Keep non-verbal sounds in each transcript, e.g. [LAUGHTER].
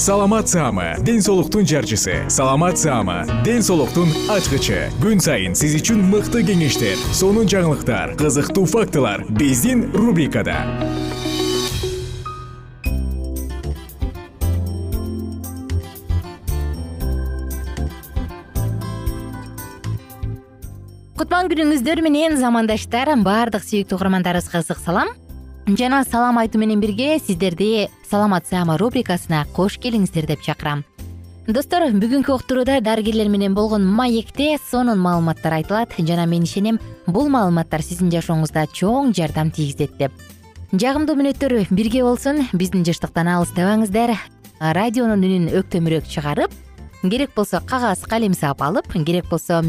саламат саама ден соолуктун жарчысы. Саламат саама ден соолуктун ачкычы. Күн сайын сиз үчүн мыкты кеңештер сонун жаңылыктар кызыктуу фактылар биздин рубрикада. Кутман күнүңүздөр менен замандаштар баардык сүйүктүү угармандарыбызга ысык салам жана салам айтуу менен бирге сиздерди саламат саама рубрикасына кош келиңиздер деп чакырам. Достор бүгүнкү уктурууда дарыгерлер менен болгон маекте сонун маалыматтар айтылат. Жана мен ишенем бул маалыматтар сиздин жашооңузда чоң жардам тийгизет деп. Жагымдуу мүнөттөр бирге болсун биздин жыштыктан алыстабаңыздар радионун үнүн өктөмүрөөк чыгарып керек болсо кагаз калем сап алып керек болсо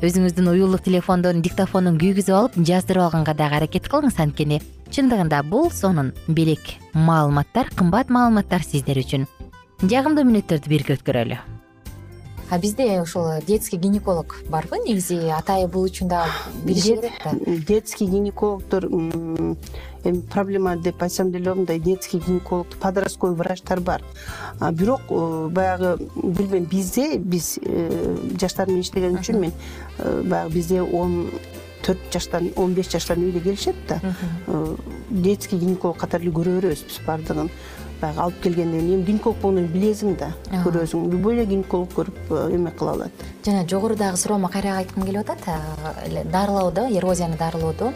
өзүңүздүн уюлдук телефондон диктофондун күйгүзүп алып жаздырып алганга дагы аракет кылыңыз анткени чындыгында бул сонун белек маалыматтар кымбат маалыматтар сиздер үчүн. Жагымдуу мүнөттөрдү бирге өткөрөлү а бизде ушул детский гинеколог барбы негизи атайы бул үчүн дагы билиши керек да. детский гинекологдор эми проблема деп айтсам деле мындай детский гинеколог подростковый врачтар бар. Бирок э, баягы билбейм бизде биз э, жаштар менен иштеген үчүн мен э, баягы бизде он төрт жаштан он беш жаштан үйгө келишет да. Детский гинеколог катары эле көрө беребиз биз баардыгын баягы алып келгенден кийин эми гинеколог болгондон кийин билесиң да көрөсүң. Любой эле гинеколог көрүп эме кыла алат. Жана жогорудагы суроомо кайрак айткым келип атат дарылоодо эрозияны дарылоодо.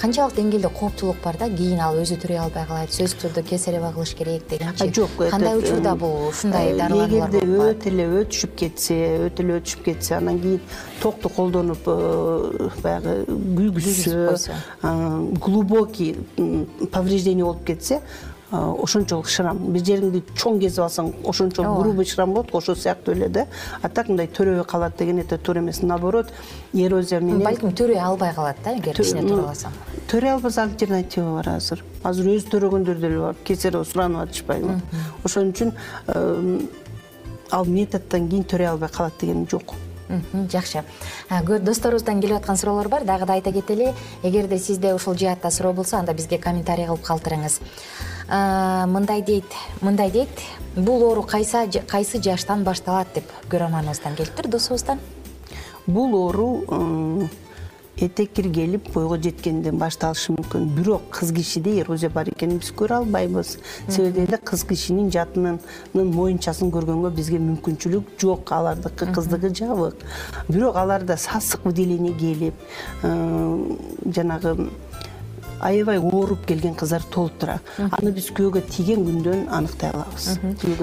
Канчалык деңгээлде кооптуулук бар да кийин ал өзү түзөй албай калат сөзсүз түрдө кесарево кылыш керек дегенчи жок кандай учурда бул ушундай дарылануулар эгерде өтө эле өтүшүп кетсе өтө эле өтүшүп кетсе анан кийин токту колдонуп э, баягы күйгүзсө глубокий повреждение болуп кетсе ошончолук шрам бир жериңди чоң кесип алсаң ошончолук грубый шрам болот го ошол сыяктуу эле да. А так мындай төрөбөй калат деген это туура эмес. Наоборот эрозия менен балким төрөй албай калат да эгер кичине тураласа төрөй албаса альтернатива бар азыр. Азыр өзү төрөгөндөр деле бар. Кесарево суранып атышпайбы ошон үчүн ал методдон кийин төрөй албай калат деген жок. Жакшы. Досторубуздан келип аткан суроолор бар. Дагы да айта кетели эгерде сизде ушул жаатта суроо болсо анда бизге комментарий кылып калтырыңыз мындай дейт мындай дейт. Бул оору кайсы жаштан башталат деп көрөрманыбыздан келиптир досубуздан? Бул оору этек киргелип бойго жеткенден башталышы мүмкүн. Бирок кыз кишиде эрозия бар экенин биз көрө албайбыз. Себеби дегенде кыз кишинин жатынын моюнчасын көргөнгө бизге мүмкүнчүлүк жок. Алардыкы кыздыгы жабык. Бирок аларда сасык выделение келип жанагы аябай ооруп келген кыздар болуп турат аны биз күйөөгө тийген күндөн аныктай алабыз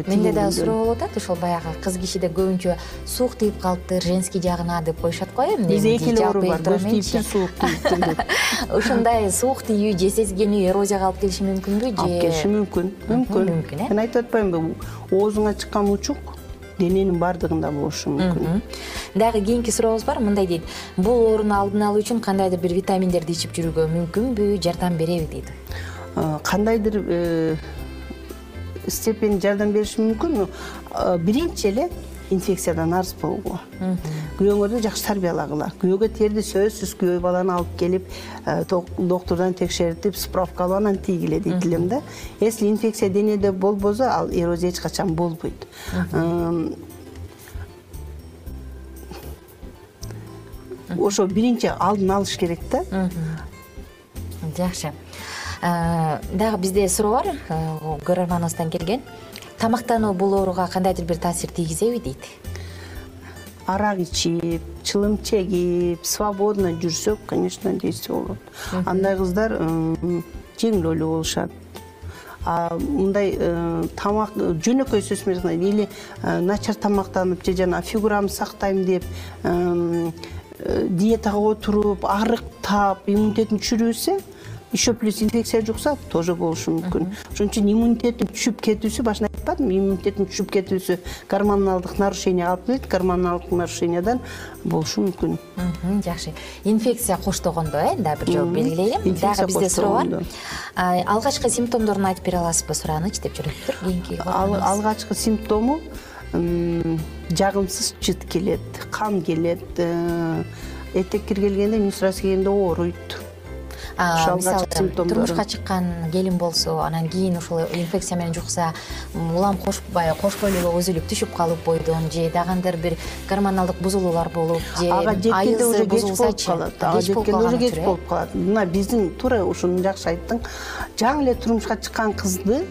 менде дагы суроо болуп атат ушул баягы кыз кишиде көбүнчө суук тийип калыптыр женский жагына деп коюшат го эми бизде эки эле оору бар көз тийиптир суук тийиптир деп. [LAUGHS] Ушундай суук тийүү же сезгенүү эрозияга алып келиши мүмкүнбү же? Алып келиши мүмкүн мүмкүн. Мүмкүн э? Мен айтып атпаймынбы оозуңа чыккан учук дененин баардыгында болушу мүмкүн. Дагы кийинки сурообуз бар мындай дейт. Бул ооруну алдын алуу үчүн кандайдыр бир витаминдерди ичип жүрүүгө мүмкүнбү жардам береби дейт. Кандайдыр э, степень жардам бериши мүмкүн биринчи эле инфекциядан арыз болгула күйөөңөрдү жакшы тарбиялагыла. Күйөөгө терди сөзсүз күйөө баланы алып келип э, доктурдан текшертип справка алып анан тийгиле дейт элем да. Если инфекция денеде болбосо ал эрозия эч качан болбойт. Ошо биринчи алдын алыш керек да. Жакшы. Э, дагы бизде суроо бар э, көрөрманыбыздан келген тамактануу бул ооруга кандайдыр бир таасир тийгизеби дейт? Арак ичип чылым чегип свободно жүрсөк конечно действие болот. Андай кыздар жеңил ойлуу болушат. Мындай э, тамак жөнөкөй сөз менен или э, начар тамактанып же жанагы фигурамды сактайм деп э, диетага отуруп арыктап иммунитетин түшүрүп еще плюс инфекция жукса тоже болушу мүмкүн. Ошон үчүн иммунитеттин түшүп кетүүсү башында айтпадымбы иммунитеттин түшүп кетүүсү гормоналдык нарушение алып келет гормоналдык нарушениядан болушу мүмкүн. Жакшы. Инфекция коштогондо э дагы бир жолу белгилейли дагы бизде суроо бар. алгачкы симптомдорун айтып бере аласызбы суранычы деп жүрөтүптүр кийинки алгачкы симптому жагымсыз жыт келет кам келет э, этек киргелгенде менструация келгенде ооруйт мисалы турмушка чыккан келин болсо анан кийин ушул инфекция менен жукса улам баягы кош бойлуулугу үзүлүп түшүп калып бойдон же дагы кандыр бир гормоналдык бузулуулар болуп же ага жеткенде уже кеч болуп калат ага жеткенде уже кеч болуп калат. Мына биздин туура ушуну жакшы айттың. Жаңы эле турмушка чыккан кызды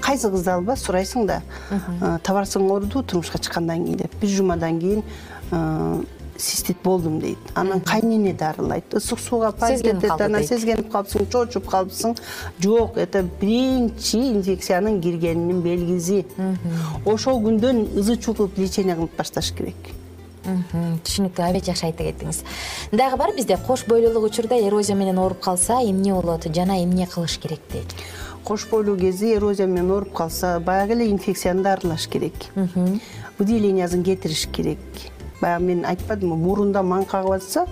кайсы кызды алба сурайсың да. Табарсың оорудубу турмушка чыккандан кийин деп бир жумадан кийин цистит болдум дейт. Анан кайнене дарылайт ысык сууга пайып кетет анан сезгенип калыпсың чочуп калыпсың. Жок это биринчи инфекциянын киргенинин белгиси. Ошол күндөн ызы чуу кылып лечение кылып башташ керек. Түшүнүктүү аябай жакшы айтып кеттиңиз. Дагы бар бизде кош бойлуулук учурда эрозия менен ооруп калса эмне болот жана эмне кылыш керек дейт? Кош бойлуу кезде эрозия менен ооруп калса баягы эле инфекцияны дарылаш керек. Выделениясын кетириш керек баягы мен айтпадымбы мурунда маң кагып атса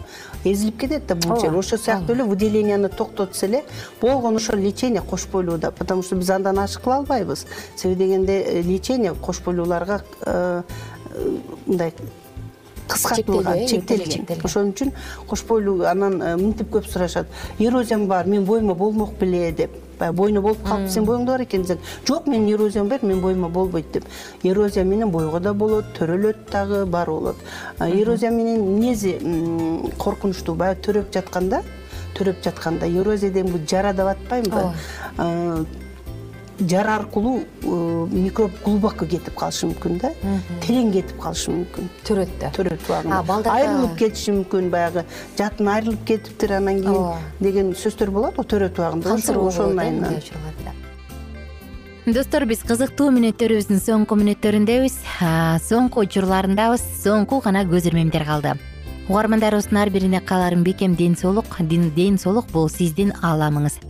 эзилип кетет да бул жер. Ошол сыяктуу эле выделенияны токтотсо эле болгону ошол лечение кош бойлууда потому что биз андан ашык кыла албайбыз. Себеби дегенде э, лечение кош бойлууларга э, мындай кыскартылган чектелген ошон үчүн кош бойлуу анан э, мынтип көп сурашат. Эрозиям бар менин боюма болмок беле деп баягы бойуна болуп калыпты сенин боюңда бар экен десең жок менин эрозиям бар менин боюма болбойт деп. Эрозия менен бойго да болот төрөлөт дагы баары болот. Эрозия менен эмнеси коркунучтуу баягы төрөп жатканда төрөп жатканда эрозия деген бул жара деп атпаймынбы жара аркылуу э, микроб глубоко кетип калышы мүмкүн да. Терең кетип калышы мүмкүн. Төрөт да төрөт убагында айрылып кетиши мүмкүн баягы. Жатын айрылып кетиптир анан кийин деген сөздөр болот го төрөт убагында ошонун айынан достор биз кызыктуу мүнөттөрүбүздүн соңку мүнөттөрүндөбүз соңку учурларындабыз соңку гана көз ирмемдер калды. Угармандарыбыздын ар бирине кааларым бекем ден соолук ден соолук бул сиздин ааламыңыз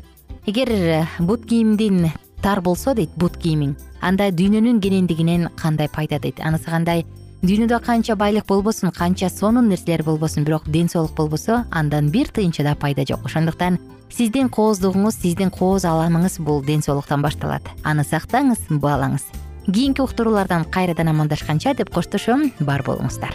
эгер бут кийимдин тар болсо дейт бут кийимиң анда дүйнөнүн кенендигинен кандай пайда дейт? Анысы кандай дүйнөдө канча байлык болбосун канча сонун нерселер болбосун бирок ден соолук болбосо андан бир тыйынча да пайда жок. Ошондуктан сиздин кооздугуңуз сиздин кооз ааламыңыз бул ден соолуктан башталат. Аны сактаңыз баалаңыз. Кийинки уктуруулардан кайрадан амандашканча деп коштошом бар болуңуздар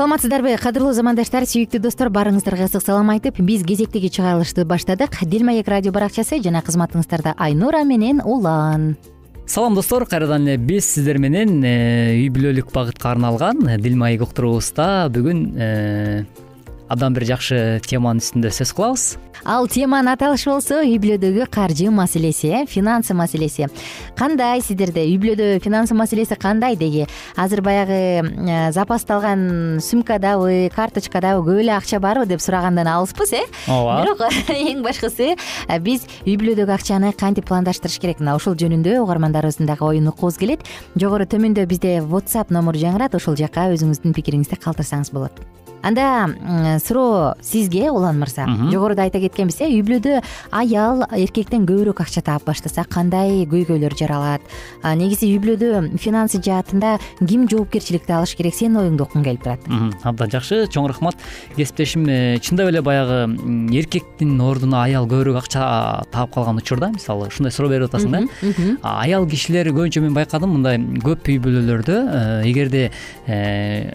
саламатсыздарбы кадырлуу замандаштар сүйүктүү достор баарыңыздарга ысык салам айтып биз кезектеги чыгарылышты баштадык. Дил маек радио баракчасы жана кызматыңыздарда айнура менен улан. Салам достор. Кайрадан эле биз сиздер менен э, үй бүлөлүк багытка арналган дил маек уктуруубузда бүгүн э, абдан бир жакшы теманын үстүндө сөз кылабыз. Ал теманын аталышы болсо үй бүлөдөгү каржы маселеси э финансы маселеси. Кандай сиздерде? Үй бүлөдө финансы маселеси кандай деги? Азыр баягы э, запасталган сумкадабы карточкадабы көп эле акча барбы деп сурагандан алыспыз э? Ооба. Бирок [LAUGHS] эң башкысы э, биз үй бүлөдөгү акчаны кантип пландаштырыш керек? Мына ушул жөнүндө угармандарыбыздын дагы оюн уккубуз келет. Жогору төмөндө бизде whatsapp номуру жаңырат ошол жака өзүңүздүн пикириңизди калтырсаңыз болот анда суроо сизге улан мырза. Жогоруда айта кеткенбиз э үй бүлөдө аял эркектен көбүрөөк акча таап баштаса кандай көйгөйлөр жаралат? Негизи үй бүлөдө финансы жаатында ким жоопкерчиликти алыш керек? Сенин оюңду уккум келип турат. Абдан жакшы. Чоң рахмат. Кесиптешим э, чындап эле баягы эркектин ордуна аял көбүрөөк акча таап калган учурда мисалы ушундай суроо берип атасың да. Аял кишилер көбүнчө мен байкадым мындай көп үй бүлөлөрдө э, эгерде э,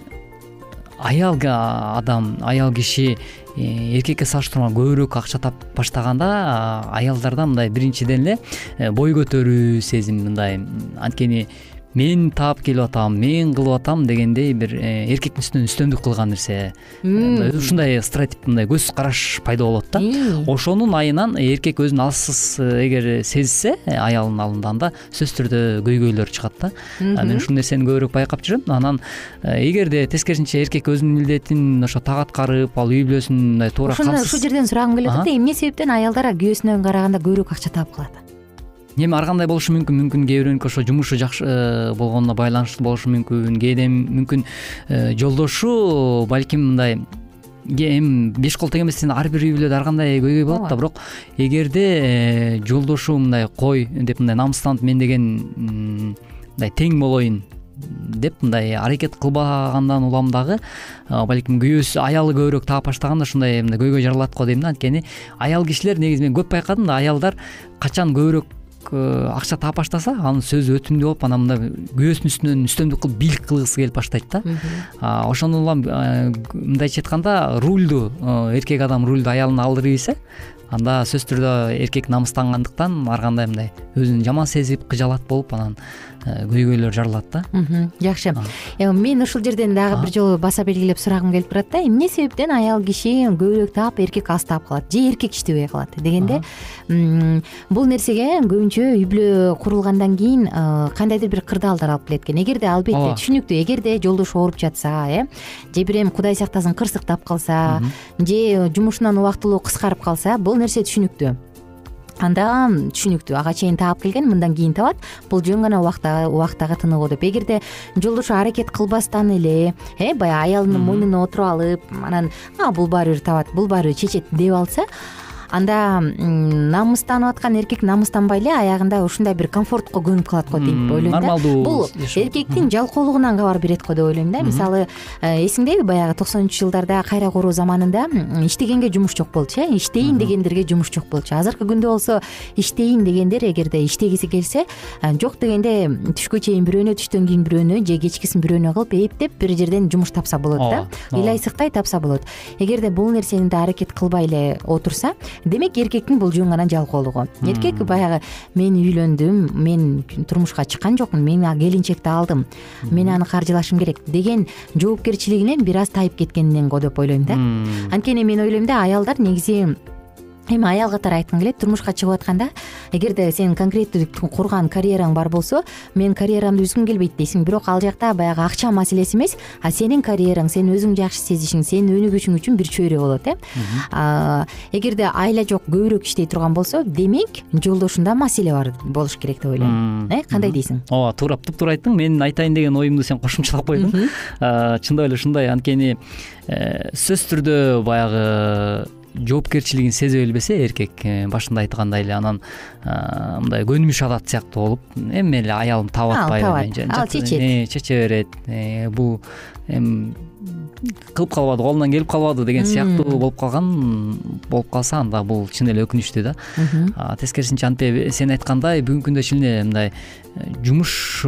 аял адам аял киши э, эркекке салыштырмалуу көбүрөөк акча таап баштаганда аялдарда мындай биринчиден эле э, бой көтөрүү сезим мындай. Анткени мен таап келип атам мен кылып атам дегендей бир э, эркектин үстүнөн үстөмдүк кылган нерсе. Ушундай стереотип мындай көз караш пайда болот да. Ошонун айынан эркек өзүн алсыз э, эгер сезсе э, аялынын алдында анда сөзсүз түрдө көйгөйлөр чыгат да. Мен ушул нерсени көбүрөөк байкап жүрөм. Анан эгерде тескерисинче эркек өзүнүн милдетин ошо так аткарып ал үй бүлөсүн мындай туура ушуну ушул жерден сурагым келип атат эмне себептен аялдар күйөөсүнө караганда көбүрөөк акча таап калат эми ар кандай болушу мүмкүн? Мүмкүн кээ бирөөнүкү ошо жумушу жакшы э, болгонуна байланыштуу болушу мүмкүн кээде мүмкүн э, жолдошу балким мындай эми беш кол тең эмес ар бир үй бүлөдө ар кандай көйгөй болот да бирок эгерде э, жолдошу мындай кой деп мындай намыстанып мен деген мындай тең болоюн деп мындай аракет кылбагандан улам дагы балким күйөөсү аялы көбүрөөк таап баштаганда ушундай мындай көйгөй жаралат го дейм да. Анткени аял кишилер негизи мен көп байкадым да аялдар качан көбүрөөк Э, акча таап баштаса анын сөзү өтүмдүү болуп анан мындай күйөөсүнүн үстүнөн үстөмдүк кылып бийлик кылгысы келип баштайт да. Ошондон улам э, мындайча айтканда рульду э, эркек адам рульду аялына алдырып ийсе анда сөзсүз түрдө эркек намыстангандыктан ар кандай мындай өзүн жаман сезип кыжаалат болуп анан Э, көйгөйлөр жаралат да. Жакшы. Эми мен ушул жерден дагы бир жолу баса белгилеп сурагым келип турат да. Эмне себептен аял киши көбүрөөк таап эркек аз таап калат же эркек иштебей калат дегенде бул нерсеге көбүнчө үй бүлө курулгандан кийин э, кандайдыр бир кырдаалдар алып келет экен эгерде албетте түшүнүктүү эгерде жолдошу ооруп жатса э же бир кудай сактасын кырсыктап калса же жумушунан убактылуу кыскарып калса бул нерсе түшүнүктүү анда түшүнүктүү ага чейин таап келген мындан кийин табат. Бул жөн гана убактагы тыныгуу деп. Эгерде жолдошу аракет кылбастан эле э баягы аялынын мойнуна отуруп алып анан бул баары бир табат бул баары бир чечет деп алса анда намыстанып аткан эркек намыстанбай эле аягында ушундай бир комфортко көнүп калат го деп ойлойм да. нормалдуу бул эркектин жалкоолугунан кабар берет го деп ойлойм да. Мисалы э, эсиңдеби баягы токсонунчу жылдарда кайра куруу заманында иштегенге жумуш жок болчу э иштейин дегендерге жумуш жок болчу. Азыркы күндө болсо иштейин дегендер эгерде иштегиси келсе э, жок дегенде түшкө чейин бирөөнө түштөн кийин бирөөнө же кечкисин бирөөнө кылып эптеп бир жерден жумуш тапса болот да. Ыйлайсыктай тапса болот. Эгерде бул нерсени да аракет кылбай эле отурса демек эркектин бул жөн гана жалкоолугу эркек баягы мен үйлөндүм мен турмушка чыккан жокмун мен келинчекти алдым мен аны каржылашым керек деген жоопкерчилигинен бир аз тайып кеткенинен го деп ойлойм да. Анткени мен ойлойм да аялдар негизи эми аял катары айткым келет турмушка чыгып атканда эгерде сенин конкреттүү курган карьераң бар болсо мен карьерамды үзгүм келбейт дейсиң. Бирок ал жакта баягы акча маселеси эмес. А сенин карьераң сен өзүң жакшы сезишиң сенин өнүгүшүң үчүн бир чөйрө болот э? Эгерде айла жок көбүрөөк иштей турган болсо демек жолдошунда маселе бар болуш керек деп ойлойм. Э кандай дейсиң? Ооба туура туптуура айттың. Мен айтайын деген оюмду сен кошумчалап койдуң. Чындап эле ушундай. Анткени э, сөзсүз түрдө баягы жоопкерчилигин сезе билбесе эркек э, башында айткандай эле анан мындай көнүмүш адат сыяктуу болуп эми эле аялым таап атпайбы ал чечет. э, чече берет э, бул эми кылып калбады колунан келип калбады деген сыяктуу болуп калган болуп калса анда бул чын эле өкүнүчтүү да. Тескерисинче сен айткандай бүгүнкү күндө чын эле мындай жумуш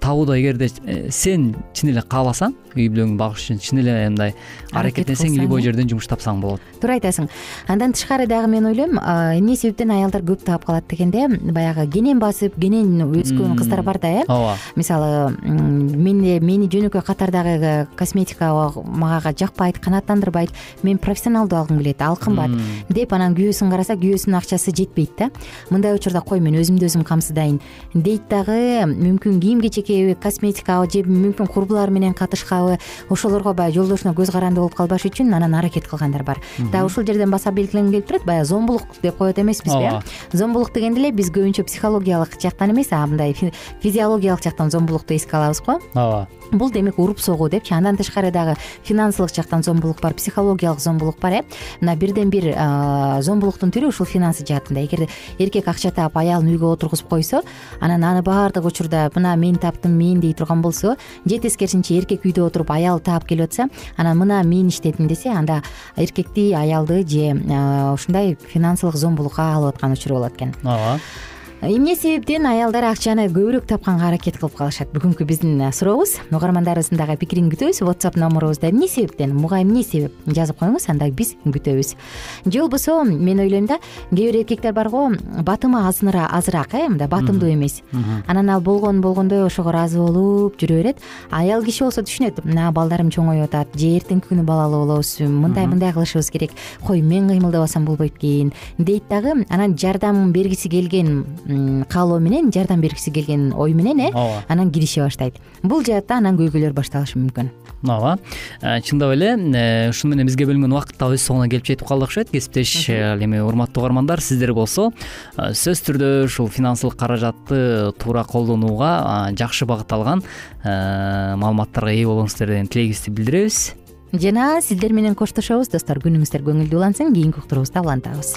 табууда эгерде сен чын эле кааласаң үй бүлөңдү багыш үчүн чын эле мындай аракеттенсең любой жерден жумуш тапсаң болот туура айтасың. Андан тышкары дагы мен ойлойм эмне себептен аялдар көп таап калат дегенде баягы кенен басып кенен өскөн кыздар бар да э? Ооба. Мисалы менде мени жөнөкөй катардагы косметика мага жакпайт канааттандырбайт мен профессионалдуу алгым келет ал кымбат деп анан күйөөсүн караса күйөөсүнүн акчасы жетпейт да. Мындай учурда кой мен өзүмдү өзүм камсыздайын дейт дагы мүмкүн кийим кечекеби косметикабы же мүмкүн курбулары менен катышкабы ошолорго баягы жолдошуна көз каранды болуп калбаш үчүн анан аракет кылгандар бар дагы ушул жерден баса белгиленип келип турат баягы зомбулук деп коет эмеспизби э зомбулук дегенде эле биз көбүнчө психологиялык жактан эмес а мындай физиологиялык жактан зомбулукту эске алабыз го. Ооба бул демек уруп согуу депчи андан тышкары дагы финансылык жактан зомбулук бар психологиялык зомбулук бар э? Мына бирден бир зомбулуктун түрү ушул финансы жаатында. Эгер эркек акча таап аялын үйгө отургузуп койсо анан аны баардык учурда мына мен таптым мен дей турган болсо же тескерисинче эркек үйдө отуруп аялы таап келип атса анан мына мен иштедим десе анда эркекти аялды же ушундай финансылык зомбулукка алып аткан учуру болот экен. Ооба эмне себептен аялдар акчаны көбүрөөк тапканга аракет кылып калышат? Бүгүнкү биздин сурообуз угармандарыбыздын дагы пикирин күтөбүз whatsapp номурубузда эмне себептен буга эмне себеп жазып коюңуз анда биз күтөбүз. Же болбосо мен ойлойм да кээ бир эркектер барго батымы азыраак э мындай батымдуу эмес. Анан ал болгон болгондой ошого ыраазы болуп жүрө берет. Аял киши болсо түшүнөт мына балдарым чоңоюп атат же эртеңки күнү балалуу болобуз мындай мындай кылышыбыз керек. Кой мен кыймылдабасам болбойт экен дейт дагы анан жардам бергиси келген каалоо менен жардам бергиси келген ой менен э ооба. анан кирише баштайт. Бул жаатта анан көйгөйлөр башталышы мүмкүн. Ооба. Э, чындап эле э, ушуну менен бизге бөлүнгөн убакыт дагы өз соңуна келип жетип калды окшойт. Кесиптеш ал эми урматтуу угармандар сиздер болсо э, сөзсүз түрдө ушул финансылык каражатты туура колдонууга жакшы багытталган маалыматтарга ээ болуңуздар деген тилегибизди билдиребиз. Жана сиздер менен коштошобуз достор. Күнүңүздөр көңүлдүү улансын кийинки уктуруубузда улантабыз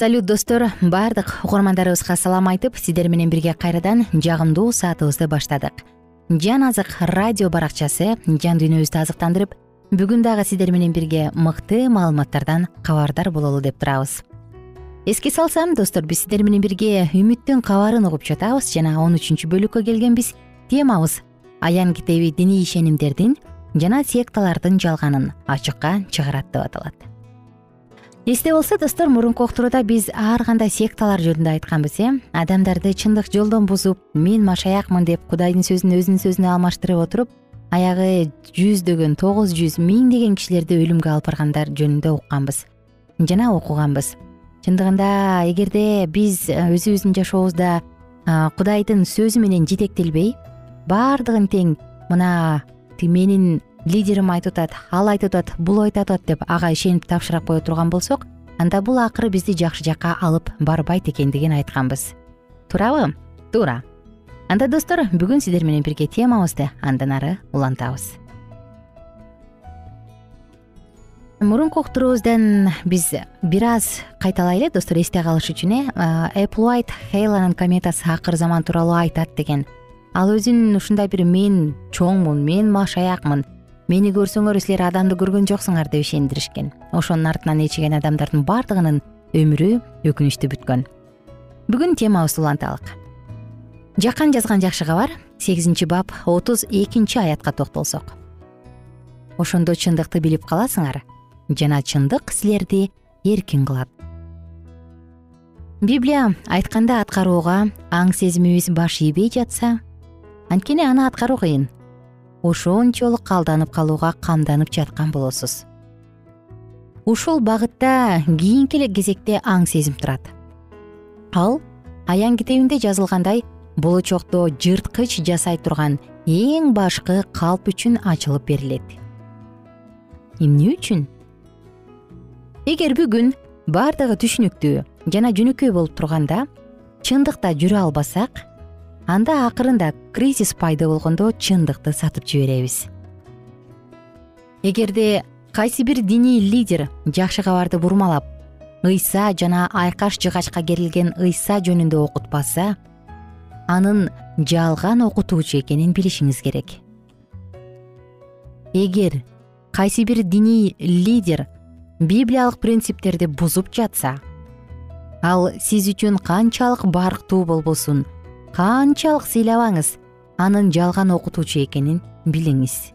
салют достор. Баардык угармандарыбызга салам айтып сиздер менен бирге кайрадан жагымдуу саатыбызды баштадык. Жан азык радио баракчасы жан дүйнөбүздү азыктандырып бүгүн дагы сиздер менен бирге мыкты маалыматтардан кабардар бололу деп турабыз. Эске салсам достор биз сиздер менен бирге үмүттүн кабарын угуп жатабыз жана он үчүнчү бөлүккө келгенбиз темабыз. Аян китеби диний ишенимдердин жана секталардын жалганын ачыкка чыгарат деп аталат эсте болсо достор мурунку уктурууда биз ар кандай секталар жөнүндө айтканбыз э? Адамдарды чындык жолдон бузуп мен машаякмын деп кудайдын сөзүн өзүнүн сөзүнө алмаштырып отуруп аягы жүздөгөн тогуз жүз миңдеген кишилерди өлүмгө алып баргандар жөнүндө укканбыз жана окуганбыз. Чындыгында эгерде биз э, өзүбүздүн жашообузда кудайдын сөзү менен жетектелбей баардыгын тең мына менин лидерим айтып атат ал айтып атат бул айтып атат деп ага ишенип тапшыра кое турган болсок анда бул акыры бизди жакшы жакка алып барбайт экендигин айтканбыз. Туурабы? Туура. Анда достор бүгүн сиздер менен бирге темабызды андан ары улантабыз. Мурунку уктуруубуздан биз бир аз кайталайлы достор эсте калыш үчүн э эплвайт хейланын кометасы акыр заман тууралуу айтат деген. Ал өзүн ушундай бир мен чоңмун мен машаякмын мени көрсөңөр силер адамды көргөн жоксуңар деп ишендиришкен. Ошонун артынан ээрчиген адамдардын баардыгынын өмүрү өкүнүчтүү бүткөн. Бүгүн темабызды уланталык жакан жазган жакшы кабар сегизинчи бап отуз экинчи аятка токтолсок. Ошондо чындыкты билип каласыңар жана чындык силерди эркин кылат. Библия айтканда аткарууга аң сезимибиз баш ийбей жатса анткени аны аткаруу кыйын ошончолук алданып калууга камданып жаткан болосуз. Ушул багытта кийинки эле кезекте аң сезим турат. Ал аян китебинде жазылгандай болочокто жырткыч жасай турган эң башкы калп үчүн ачылып берилет. Эмне үчүн? Эгер бүгүн баардыгы түшүнүктүү жана жөнөкөй болуп турганда чындыкта жүрө албасак анда акырында кризис пайда болгондо чындыкты сатып жиберебиз. Эгерде кайсы бир диний лидер жакшы кабарды бурмалап ыйса жана айкаш жыгачка керилген ыйса жөнүндө окутпаса анын жалган окутуучу экенин билишиңиз керек. Эгер кайсы бир диний лидер библиялык принциптерди бузуп жатса ал сиз үчүн канчалык барктуу болбосун канчалык сыйлабаңыз анын жалган окутуучу экенин билиңиз.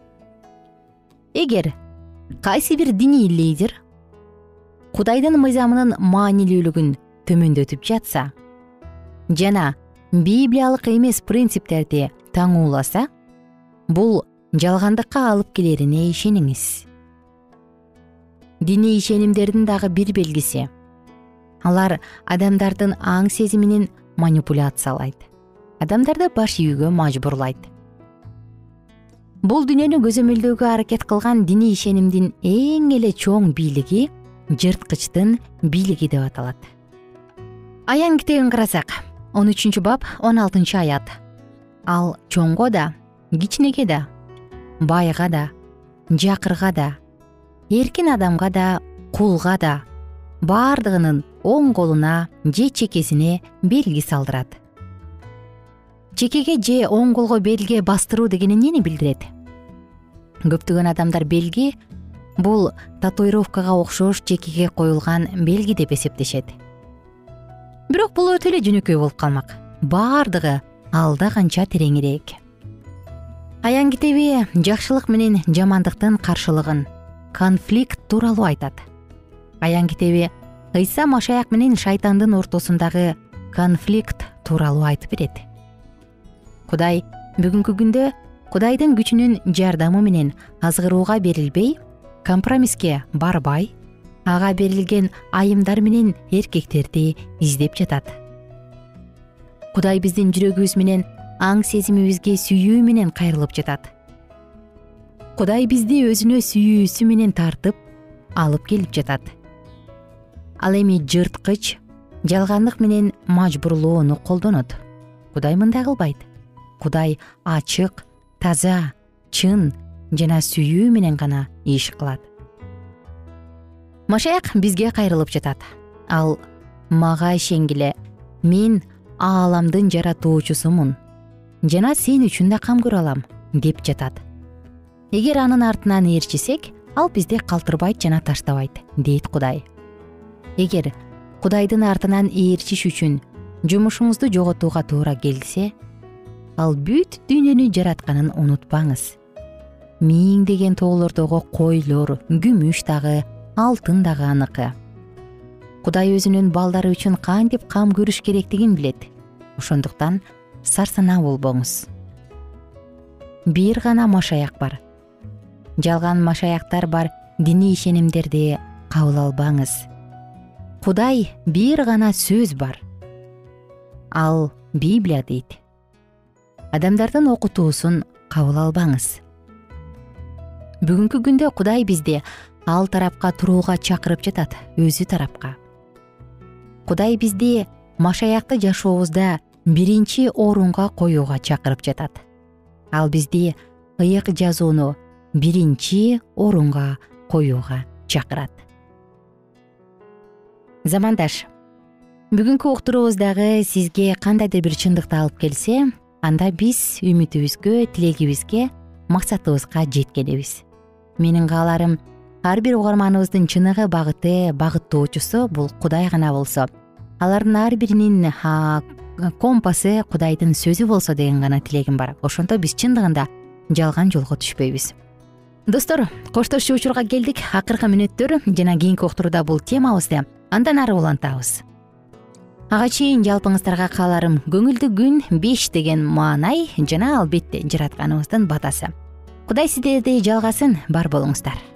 Эгер кайсы бир диний лидер кудайдын мыйзамынын маанилүүлүгүн төмөндөтүп жатса жана библиялык эмес принциптерди таңууласа бул жалгандыкка алып келерине ишениңиз. Диний ишенимдердин дагы бир белгиси алар адамдардын аң сезиминин манипуляциялайт адамдарды баш ийүүгө мажбурлайт. Бул дүйнөнү көзөмөлдөөгө аракет кылган диний ишенимдин эң эле чоң бийлиги жырткычтын бийлиги деп аталат. Аян китебин карасак он үчүнчү бап он алтынчы аят. Ал чоңго да кичинеге да байга да жакырга да эркин адамга да кулга да баардыгынын оң колуна же чекесине белги салдырат чекеге же оң колго белге бастыруу деген эмнени билдирет? Көптөгөн адамдар белги бул татуировкага окшош чекеге коюлган белги деп эсептешет. Бирок бул өтө эле жөнөкөй болуп калмак. Баардыгы алда канча тереңирээк аян китеби жакшылык менен жамандыктын каршылыгын конфликт тууралуу айтат. Аян китеби ыйса машаяк менен шайтандын ортосундагы конфликт тууралуу айтып берет кудай бүгүнкү күндө кудайдын күчүнүн жардамы менен азгырууга берилбей компромисске барбай ага берилген айымдар менен эркектерди издеп жатат. Кудай биздин жүрөгүбүз менен аң сезимибизге сүйүү менен кайрылып жатат. Кудай бизди өзүнө сүйүүсү менен тартып алып келип жатат. Ал эми жырткыч жалгандык менен мажбурлоону колдонот. Кудай мындай кылбайт кудай ачык таза чын жана сүйүү менен гана иш кылат. Машаяк бизге кайрылып жатат. Ал мага ишенгиле мен ааламдын жаратуучусумун жана сен үчүн да кам көрө алам деп жатат. Эгер анын артынан ээрчисек ал бизди калтырбайт жана таштабайт дейт кудай. Эгер кудайдын артынан ээрчиш үчүн жумушуңузду жоготууга туура келсе ал бүт дүйнөнү жаратканын унутпаңыз. Миңдеген тоолордогу койлор күмүш дагы алтын дагы аныкы кудай өзүнүн балдары үчүн кантип кам көрүш керектигин билет. Ошондуктан сарсанаа болбоңуз. Бир гана машаяк бар. Жалган машаяктар бар диний ишенимдерди кабыл албаңыз. Кудай бир гана сөз бар. Ал библия дейт адамдардын окутуусун кабыл албаңыз. Бүгүнкү күндө кудай бизди ал тарапка турууга чакырып жатат өзү тарапка. Кудай бизди машаякты жашообузда биринчи орунга коюуга чакырып жатат. Ал бизди ыйык жазууну биринчи орунга коюуга чакырат. Замандаш бүгүнкү уктуруубуз дагы сизге кандайдыр бир чындыкты алып келсе анда биз үмүтүбүзгө тилегибизге максатыбызга жеткенибиз менин кааларым ар бир угарманыбыздын чыныгы багыты багыттоочусу бул кудай гана болсо. Алардын ар биринин компасы кудайдын сөзү болсо деген гана тилегим бар. Ошондо биз чындыгында жалган жолго түшпөйбүз. Достор коштошчу учурга келдик. Акыркы мүнөттөр жана кийинки уктурууда бул темабызды андан ары улантабыз ага чейин жалпыңыздарга кааларым көңүлдүү күн беш деген маанай жана албетте жаратканыбыздын батасы. Кудай сиздерди жалгасын бар болуңуздар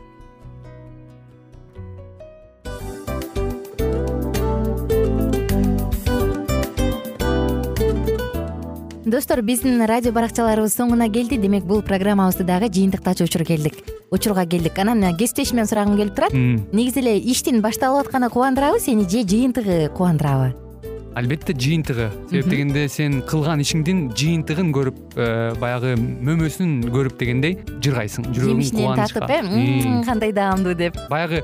достор биздин радио баракчаларыбыз соңуна келди. Демек бул программабызды дагы жыйынтыктачу учур келдик. Учурга келдик. Анан кесиптешимден сурагым келип турат. Негизи эле иштин башталып атканы кубандырабы сени же жыйынтыгы кубандырабы? Албетте жыйынтыгы. Себеп дегенде сен кылган ишиңдин жыйынтыгын көрүп э, баягы мөмөсүн көрүп дегендей жыргайсың жүрөгүң жемишинен тартып э кандай даамдуу деп. Баягы